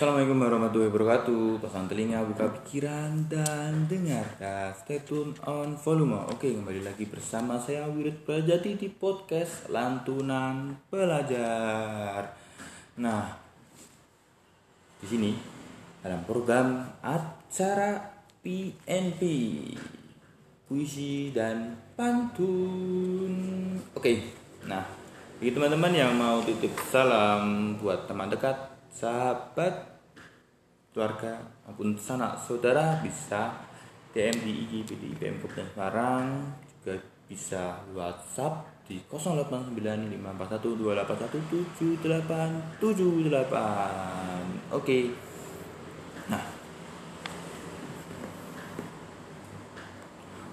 Assalamualaikum warahmatullahi wabarakatuh. Pasang telinga, buka pikiran, dan dengarkan. Stay tune on volume. Oke, kembali lagi bersama saya Wirid Prajati di podcast Lantunan Pelajar. Nah, di sini dalam program acara PNP Puisi dan Pantun. Oke, nah bagi teman-teman yang mau titip salam buat teman dekat, sahabat, keluarga maupun sanak saudara bisa DM di IG PDIPM Kabupaten Semarang juga bisa WhatsApp di 0891281778 oke. Nah.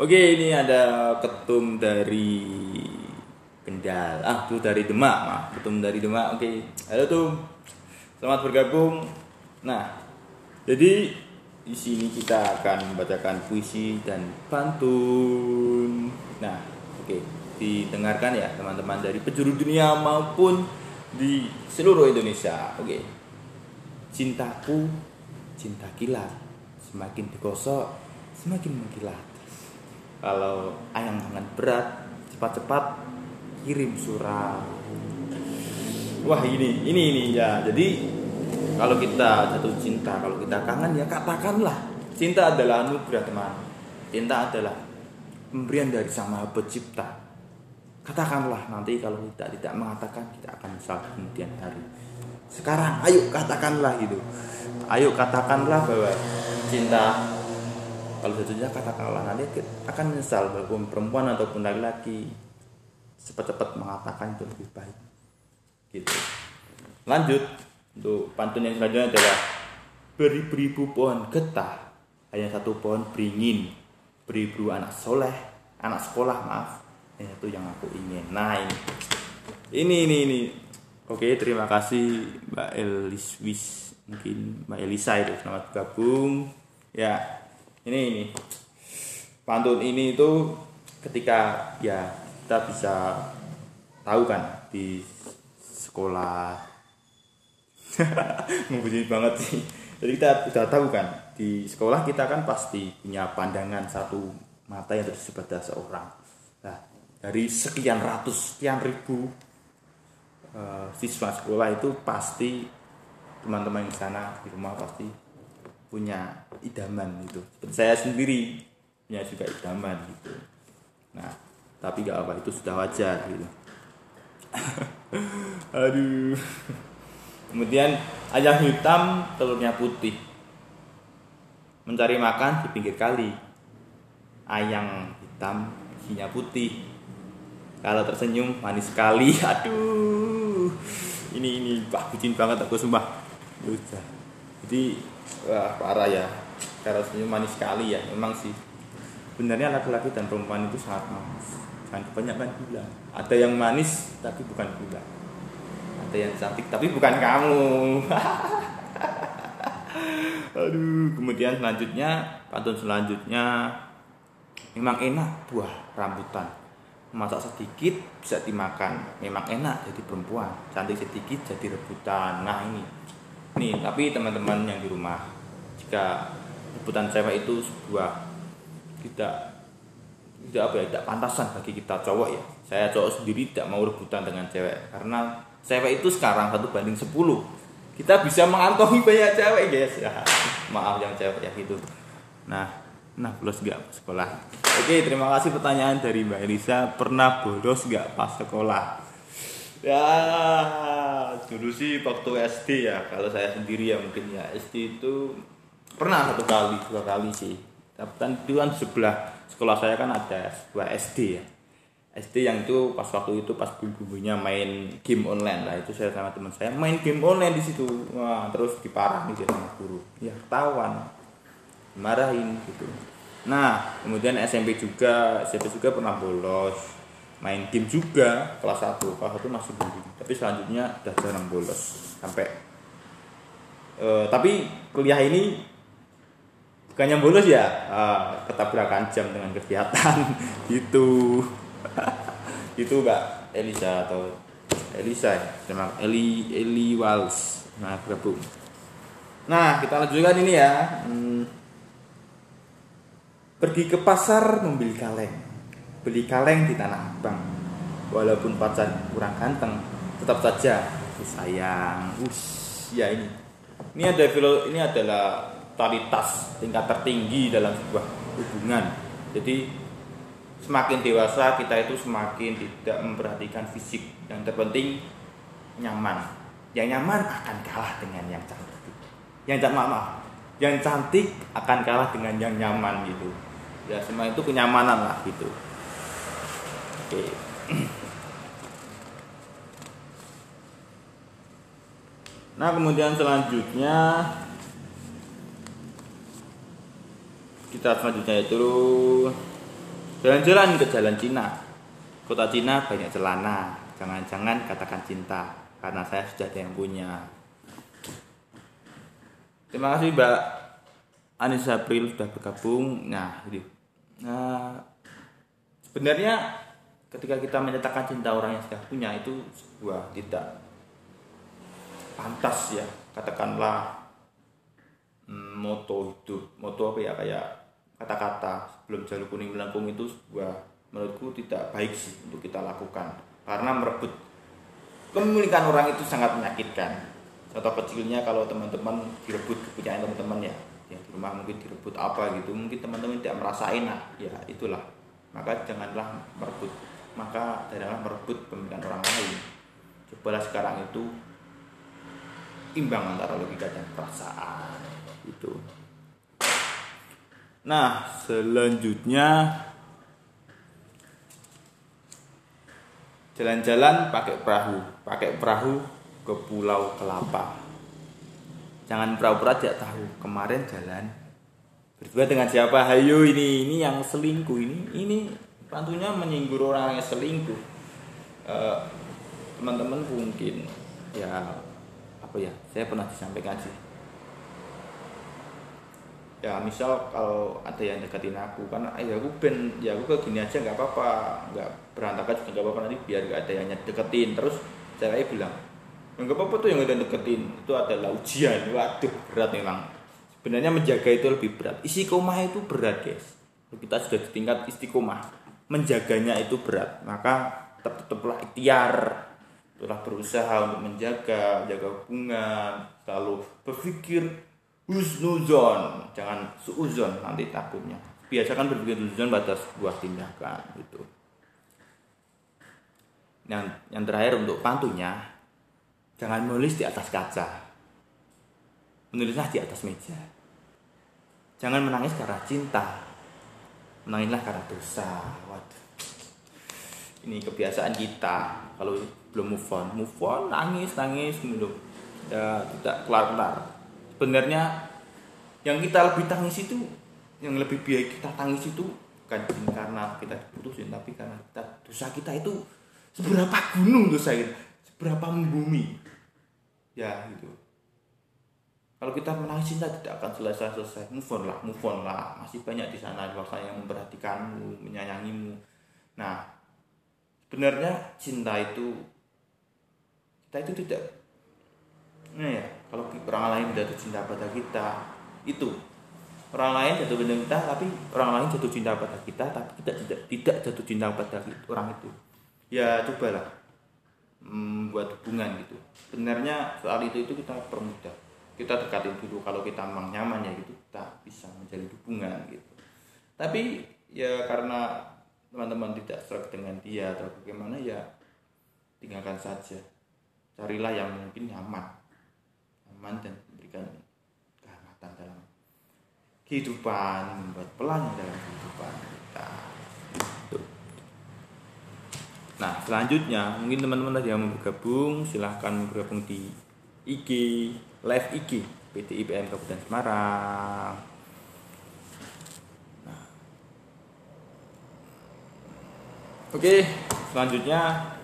Oke ini ada ketum dari Kendal. Ah tuh dari Demak ketum dari Demak oke. Halo tuh selamat bergabung. Nah jadi di sini kita akan membacakan puisi dan pantun. Nah, oke, okay. didengarkan ya teman-teman dari penjuru dunia maupun di seluruh Indonesia. Oke. Cintaku, cinta kilat, semakin digosok, semakin mengkilat. Kalau ayam tangan berat, cepat-cepat kirim surat. Wah ini, ini, ini ya. Jadi kalau kita jatuh cinta, kalau kita kangen ya katakanlah. Cinta adalah anugerah teman. Cinta adalah pemberian dari Sang Maha Pencipta. Katakanlah nanti kalau kita tidak mengatakan kita akan menyesal kemudian hari. Sekarang ayo katakanlah itu. Ayo katakanlah bahwa cinta kalau jatuhnya katakanlah nanti akan menyesal bahwa perempuan ataupun laki-laki cepat-cepat mengatakan itu lebih baik. Gitu. Lanjut untuk pantun yang selanjutnya adalah beribu-ribu pohon getah, hanya satu pohon beringin. Beribu anak soleh, anak sekolah maaf, hanya itu yang aku ingin. Nah ini, ini ini ini. Oke terima kasih Mbak Eliswis mungkin Mbak Elisa itu selamat gabung. Ya ini ini pantun ini itu ketika ya kita bisa tahu kan di sekolah membunyi banget sih. Jadi kita sudah tahu kan di sekolah kita kan pasti punya pandangan satu mata yang terus pada seorang. Nah dari sekian ratus sekian ribu uh, siswa sekolah itu pasti teman-teman di sana di rumah pasti punya idaman gitu. Seperti saya sendiri punya juga idaman gitu. Nah tapi gak apa itu sudah wajar gitu. Aduh Kemudian ayam hitam, telurnya putih. Mencari makan di pinggir kali. Ayam hitam, isinya putih. Kalau tersenyum manis sekali. Aduh. Ini ini bah bucin banget aku sumpah. Lupa. Jadi wah parah ya. Kalau senyum manis sekali ya. Memang sih. Sebenarnya laki-laki dan perempuan itu sangat manis. Jangan kebanyakan gula. Ada yang manis tapi bukan gula ada yang cantik tapi bukan kamu. Aduh kemudian selanjutnya pantun selanjutnya. Memang enak buah rambutan. Masak sedikit bisa dimakan. Memang enak jadi perempuan. Cantik sedikit jadi rebutan. Nah ini. Nih tapi teman-teman yang di rumah jika rebutan cewek itu sebuah tidak tidak apa ya? Tidak pantasan bagi kita cowok ya. Saya cowok sendiri tidak mau rebutan dengan cewek. Karena cewek itu sekarang satu banding 10 kita bisa mengantongi banyak cewek guys. Ya maaf yang cewek ya gitu nah nah bolos gak sekolah? Oke terima kasih pertanyaan dari mbak Elisa. Pernah bolos gak pas sekolah? Ya dulu sih waktu SD ya. Kalau saya sendiri ya mungkin ya. SD itu pernah satu kali dua kali sih. Tapi kan itu kan sebelah sekolah saya kan ada sebuah SD ya. SD yang itu pas waktu itu pas bumbunya main game online. Lah itu saya sama teman saya main game online di situ. Wah terus diparahin dia sama guru. Ya ketahuan. Marahin gitu. Nah kemudian SMP juga SMP juga pernah bolos. Main game juga kelas 1 kelas 1 masih belum tapi selanjutnya udah jarang bolos sampai uh, tapi kuliah ini bukannya bolos ya uh, ketabrakan jam dengan kegiatan gitu itu Mbak Elisa atau Elisa ya Eli Eli Wals nah gabung Nah, kita lanjutkan ini ya. Hmm. Pergi ke pasar membeli kaleng. Beli kaleng di Tanah Abang. Walaupun pacar kurang ganteng, tetap saja sayang. Us, ya ini. Ini ada filo, ini adalah totalitas tingkat tertinggi dalam sebuah hubungan. Jadi semakin dewasa kita itu semakin tidak memperhatikan fisik. Yang terpenting nyaman. Yang nyaman akan kalah dengan yang cantik. Yang cantik maaf, yang cantik akan kalah dengan yang nyaman gitu. Ya semua itu kenyamanan lah gitu. Oke. Nah kemudian selanjutnya kita selanjutnya itu jalan-jalan ke jalan Cina. Kota Cina banyak celana. Jangan-jangan katakan cinta karena saya sudah ada yang punya. Terima kasih Mbak Anissa April sudah bergabung. Nah, ini. Nah, sebenarnya ketika kita menyatakan cinta orang yang sudah punya itu sebuah tidak pantas ya katakanlah hmm, moto hidup moto apa ya kayak kata-kata sebelum jalur kuning melengkung itu sebuah menurutku tidak baik sih untuk kita lakukan. Karena merebut kepemilikan orang itu sangat menyakitkan. Contoh kecilnya kalau teman-teman direbut kepunyaan teman-teman ya yang di rumah mungkin direbut apa gitu mungkin teman-teman tidak merasa enak. Ya itulah. Maka janganlah merebut. Maka janganlah merebut pemilikan orang lain. Cobalah sekarang itu imbang antara logika dan perasaan. Itu nah selanjutnya jalan-jalan pakai perahu pakai perahu ke pulau kelapa. Jangan pura-pura tidak tahu kemarin jalan berdua dengan siapa? Hayo ini ini yang selingkuh ini ini pantunya menyinggung orang yang selingkuh. Teman teman-teman mungkin ya apa ya saya pernah disampaikan sih ya misal kalau ada yang deketin aku kan ya aku ben ya aku ke gini aja nggak apa-apa nggak berantakan juga nggak apa-apa nanti biar gak ada yang deketin. Terus saya bilang ya nggak apa-apa tuh yang ada deketin itu adalah ujian. Waduh berat memang sebenarnya menjaga itu lebih berat. Istiqomah itu berat guys. Kita sudah di tingkat istiqomah. Menjaganya itu berat. Maka tetap tetaplah ikhtiar. Telah berusaha untuk menjaga, jaga hubungan, selalu berpikir husnuzon, jangan suuzon nanti takutnya. Biasakan berpikir husnuzon pada sebuah tindakan gitu. Yang yang terakhir untuk pantunya, jangan menulis di atas kaca. Menulislah di atas meja. Jangan menangis karena cinta. Menangislah karena dosa. Waduh. Ini kebiasaan kita. Kalau belum move on move on nangis nangis gitu ya tidak kelar kelar sebenarnya yang kita lebih tangis itu yang lebih biaya kita tangis itu bukan karena kita diputusin tapi karena kita dosa kita itu seberapa gunung dosa kita seberapa membumi? Ya gitu. Kalau kita menangis cinta tidak akan selesai selesai move on lah move on lah. Masih banyak di sana sana yang memperhatikanmu menyayangimu. Nah sebenarnya cinta itu kita itu tidak nah ya kalau orang lain jatuh cinta pada kita itu. Orang lain jatuh cinta kita tapi orang lain jatuh cinta pada kita tapi kita tidak tidak jatuh cinta pada orang itu. Ya cobalah membuat hubungan gitu. Sebenarnya soal itu itu kita permudah. Kita dekatin dulu kalau kita memang nyaman ya gitu kita bisa menjalin hubungan gitu. Tapi ya karena teman-teman tidak serak dengan dia atau bagaimana ya tinggalkan saja. Carilah yang mungkin nyaman nyaman dan memberikan kehangatan dalam kehidupan membuat pelan dalam kehidupan kita. Nah selanjutnya mungkin teman-teman yang mau bergabung silahkan bergabung di IG live IG PT IPM Kabupaten Semarang. Nah. Oke, selanjutnya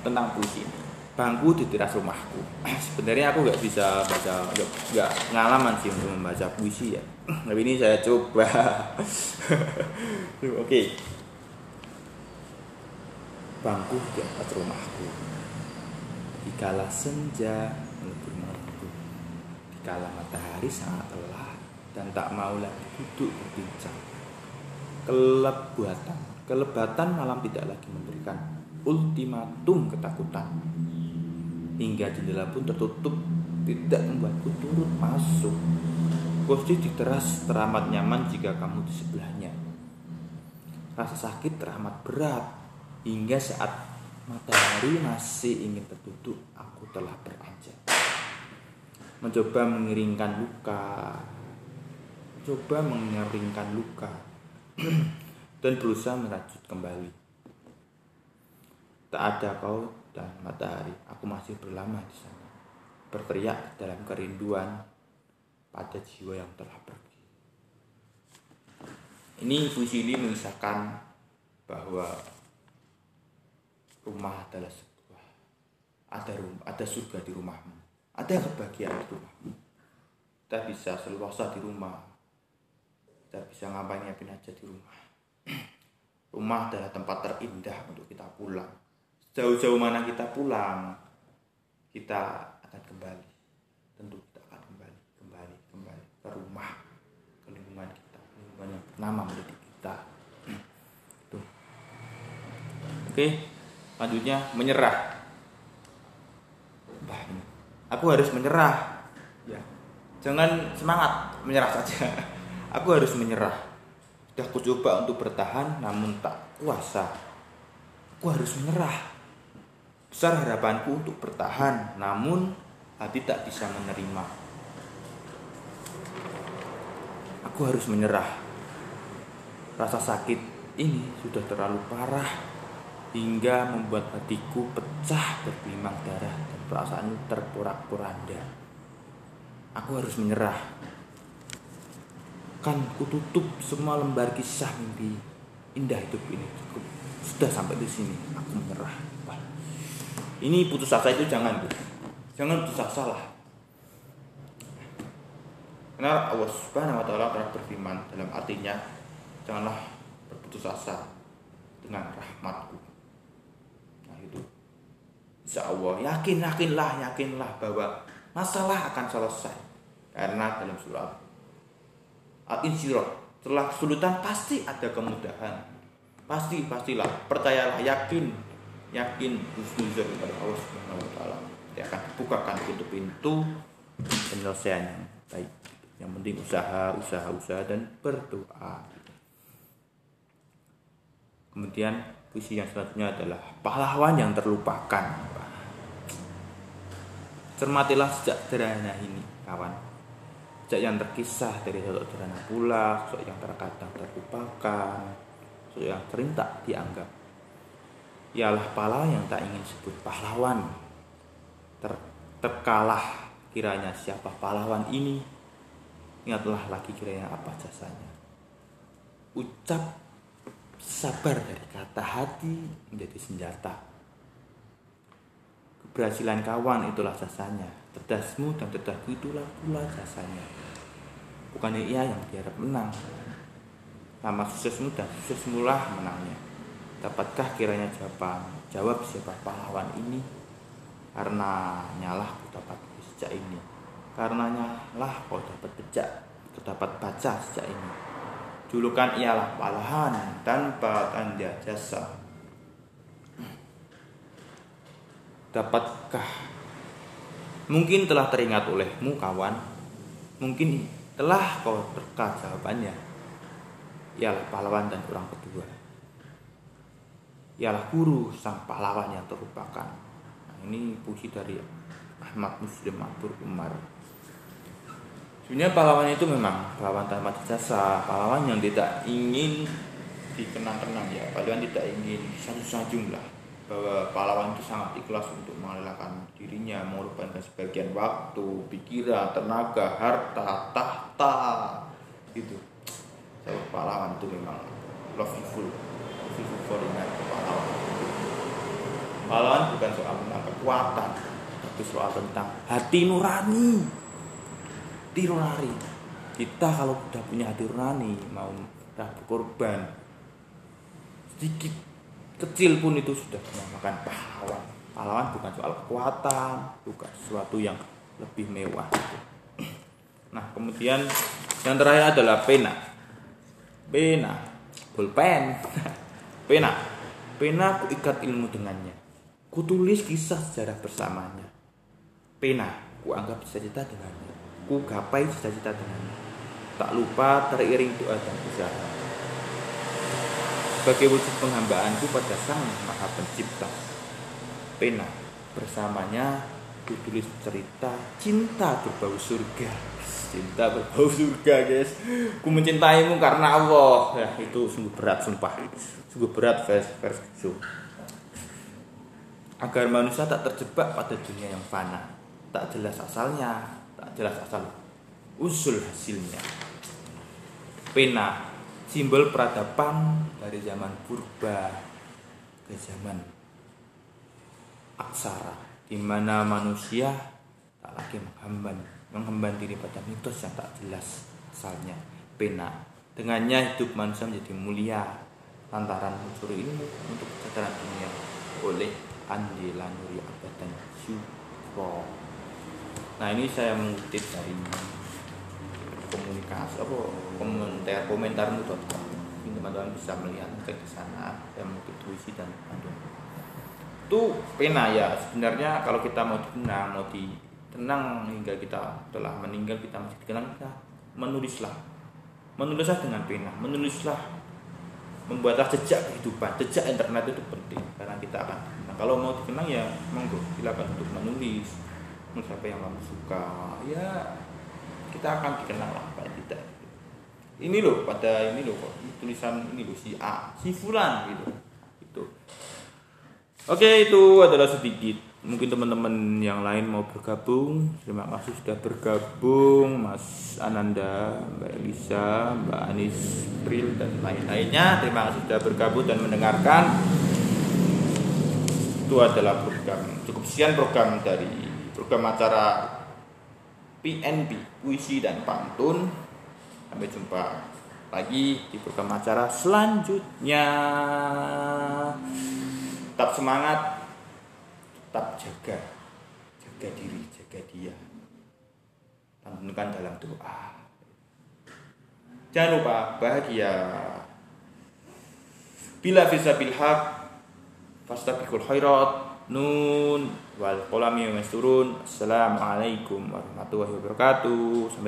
tentang puisi ini bangku di teras rumahku sebenarnya aku nggak bisa baca nggak pengalaman sih untuk membaca puisi ya tapi ini saya coba oke okay. bangku di atas rumahku dikala senja melebur kala matahari sangat lelah dan tak mau lagi duduk berbincang. Kelebatan, kelebatan malam tidak lagi memberikan ultimatum ketakutan. Hingga jendela pun tertutup, tidak membuatku turut masuk. Kursi di teras teramat nyaman jika kamu di sebelahnya. Rasa sakit teramat berat hingga saat matahari masih ingin tertutup, aku telah beranjak. Mencoba mengiringkan luka, coba mengeringkan luka, dan berusaha merajut kembali. Tak ada kau matahari, aku masih berlama di sana, berteriak dalam kerinduan pada jiwa yang telah pergi. Ini puisi ini mengisahkan bahwa rumah adalah sebuah ada rumah, ada surga di rumahmu, ada kebahagiaan di rumahmu. Kita bisa seluasa di rumah, kita bisa ngapain ngapain aja di rumah. Rumah adalah tempat terindah untuk kita pulang. Jauh-jauh mana kita pulang, kita akan kembali. Tentu ke rumah ke lingkungan kita lingkungan yang pertama menjadi kita. Tuh. Oke lanjutnya menyerah. Bah aku harus menyerah. Ya. Jangan semangat menyerah saja. Aku harus menyerah. Sudah aku coba untuk bertahan namun tak kuasa. Aku harus menyerah besar harapanku untuk bertahan namun hati tak bisa menerima Aku harus menyerah. Rasa sakit ini sudah terlalu parah hingga membuat hatiku pecah bergelimang darah dan perasaan terporak-poranda. Aku harus menyerah. Kan kututup semua lembar kisah mimpi indah hidup ini sudah sampai di sini aku menyerah. Ini putus asa itu jangan, Jangan putus asa lah karena Allah Subhanahu wa taala telah berfirman dalam artinya janganlah berputus asa dengan rahmatku. Nah itu. Insya Allah yakin yakinlah yakinlah bahwa masalah akan selesai. Karena dalam surat Al-Insyirah setelah kesulitan pasti ada kemudahan. Pasti pastilah percayalah yakin yakin husnuzon kepada Allah Subhanahu wa taala. Dia akan bukakan pintu-pintu penyelesaian yang baik yang penting usaha usaha usaha dan berdoa. Kemudian puisi yang selanjutnya adalah pahlawan yang terlupakan. Cermatilah sejak sederhana ini kawan. Sejak yang terkisah dari sosok sederhana pula sosok yang terkadang terlupakan sosok yang sering tak dianggap ialah pahlawan yang tak ingin sebut pahlawan ter terkalah kiranya siapa pahlawan ini Ingatlah lagi kiranya apa jasanya. Ucap sabar dari kata hati menjadi senjata. Keberhasilan kawan itulah jasanya. Cerdasmu dan cerdasku itulah pula jasanya. Bukannya ia yang diharap menang. Lama suksesmu dan suksesmu lah menangnya. Dapatkah kiranya jawaban jawab siapa pahlawan ini? Karena nyalah ku dapat sejak ini. Karenanya lah kau dapat bejak, dapat baca sejak ini. Julukan ialah pahlawan tanpa tanda jasa. Dapatkah mungkin telah teringat olehmu kawan? Mungkin telah kau terka jawabannya. Ialah pahlawan dan orang kedua. Ialah guru sang pahlawan yang terlupakan. Nah, ini puisi dari Ahmad Muslim Abdur Umar. Sebenarnya pahlawan itu memang pahlawan tanpa jasa pahlawan yang tidak ingin dikenang-kenang ya. Pahlawan tidak ingin sanjung lah bahwa pahlawan itu sangat ikhlas untuk mengalahkan dirinya mengorbankan sebagian waktu pikiran tenaga harta tahta itu so, pahlawan itu memang loveful loveful foreigner pahlawan pahlawan bukan soal menang kekuatan tapi soal tentang hati nurani. Hati nurani kita kalau sudah punya hati nurani mau berkorban sedikit kecil pun itu sudah dinamakan pahlawan. Pahlawan bukan soal kekuatan bukan sesuatu yang lebih mewah Nah, kemudian yang terakhir adalah pena. Pena, pulpen. pena. Pena ku ikat ilmu dengannya. Ku tulis kisah sejarah bersamanya. Pena, ku anggap cita-cita dengannya. Ku gapai cita-cita dengannya. Tak lupa teriring doa dan usaha. Sebagai wujud penghambaanku pada Sang Maha Pencipta. Pena, bersamanya ku tulis cerita cinta berbau surga. Cinta berbau surga guys. Ku mencintaimu karena Allah. Ya itu sungguh berat sumpah. Sungguh berat vers vers itu. Agar manusia tak terjebak pada dunia yang fana. Tak jelas asalnya tak jelas asal usul hasilnya. Pena simbol peradaban dari zaman purba ke zaman aksara di mana manusia tak lagi menghamban menghamban diri pada mitos yang tak jelas asalnya pena. Dengannya hidup manusia menjadi mulia. Lantaran mencuri ilmu untuk kesadaran dunia oleh Andi Lanuri Abadan Syukro nah ini saya mengutip dari komunikasi apa? Komentar komentarmu teman-teman bisa melihat ke sana. Dan mengutip tuisi dan panduan itu pena ya. Sebenarnya kalau kita mau tenang mau ditenang hingga kita telah meninggal kita masih dikenang kita menulislah. Menulislah dengan pena menulislah membuatlah jejak kehidupan. Jejak internet itu penting karena kita akan nah, kalau mau dikenang ya monggo silakan untuk menulis. Menulis apa yang kamu suka ya kita akan dikenang lah paling tidak ini loh pada ini loh tulisan ini loh si A si Fulan gitu. itu Oke, itu adalah sedikit. Mungkin teman-teman yang lain mau bergabung. Terima kasih sudah bergabung, Mas Ananda, Mbak Elisa, Mbak Anis, Pril, dan lain-lainnya. Terima kasih sudah bergabung dan mendengarkan. Itu adalah program cukup sekian program dari program acara PNB Puisi dan Pantun. Sampai jumpa lagi di program acara selanjutnya tetap semangat tetap jaga. Jaga diri jaga dia. Tanamkan dalam doa. Jangan lupa bahagia. Bila bisa bilhaq fastabiqul khairat nun wal qalami turun. Assalamualaikum warahmatullahi wabarakatuh. Sampai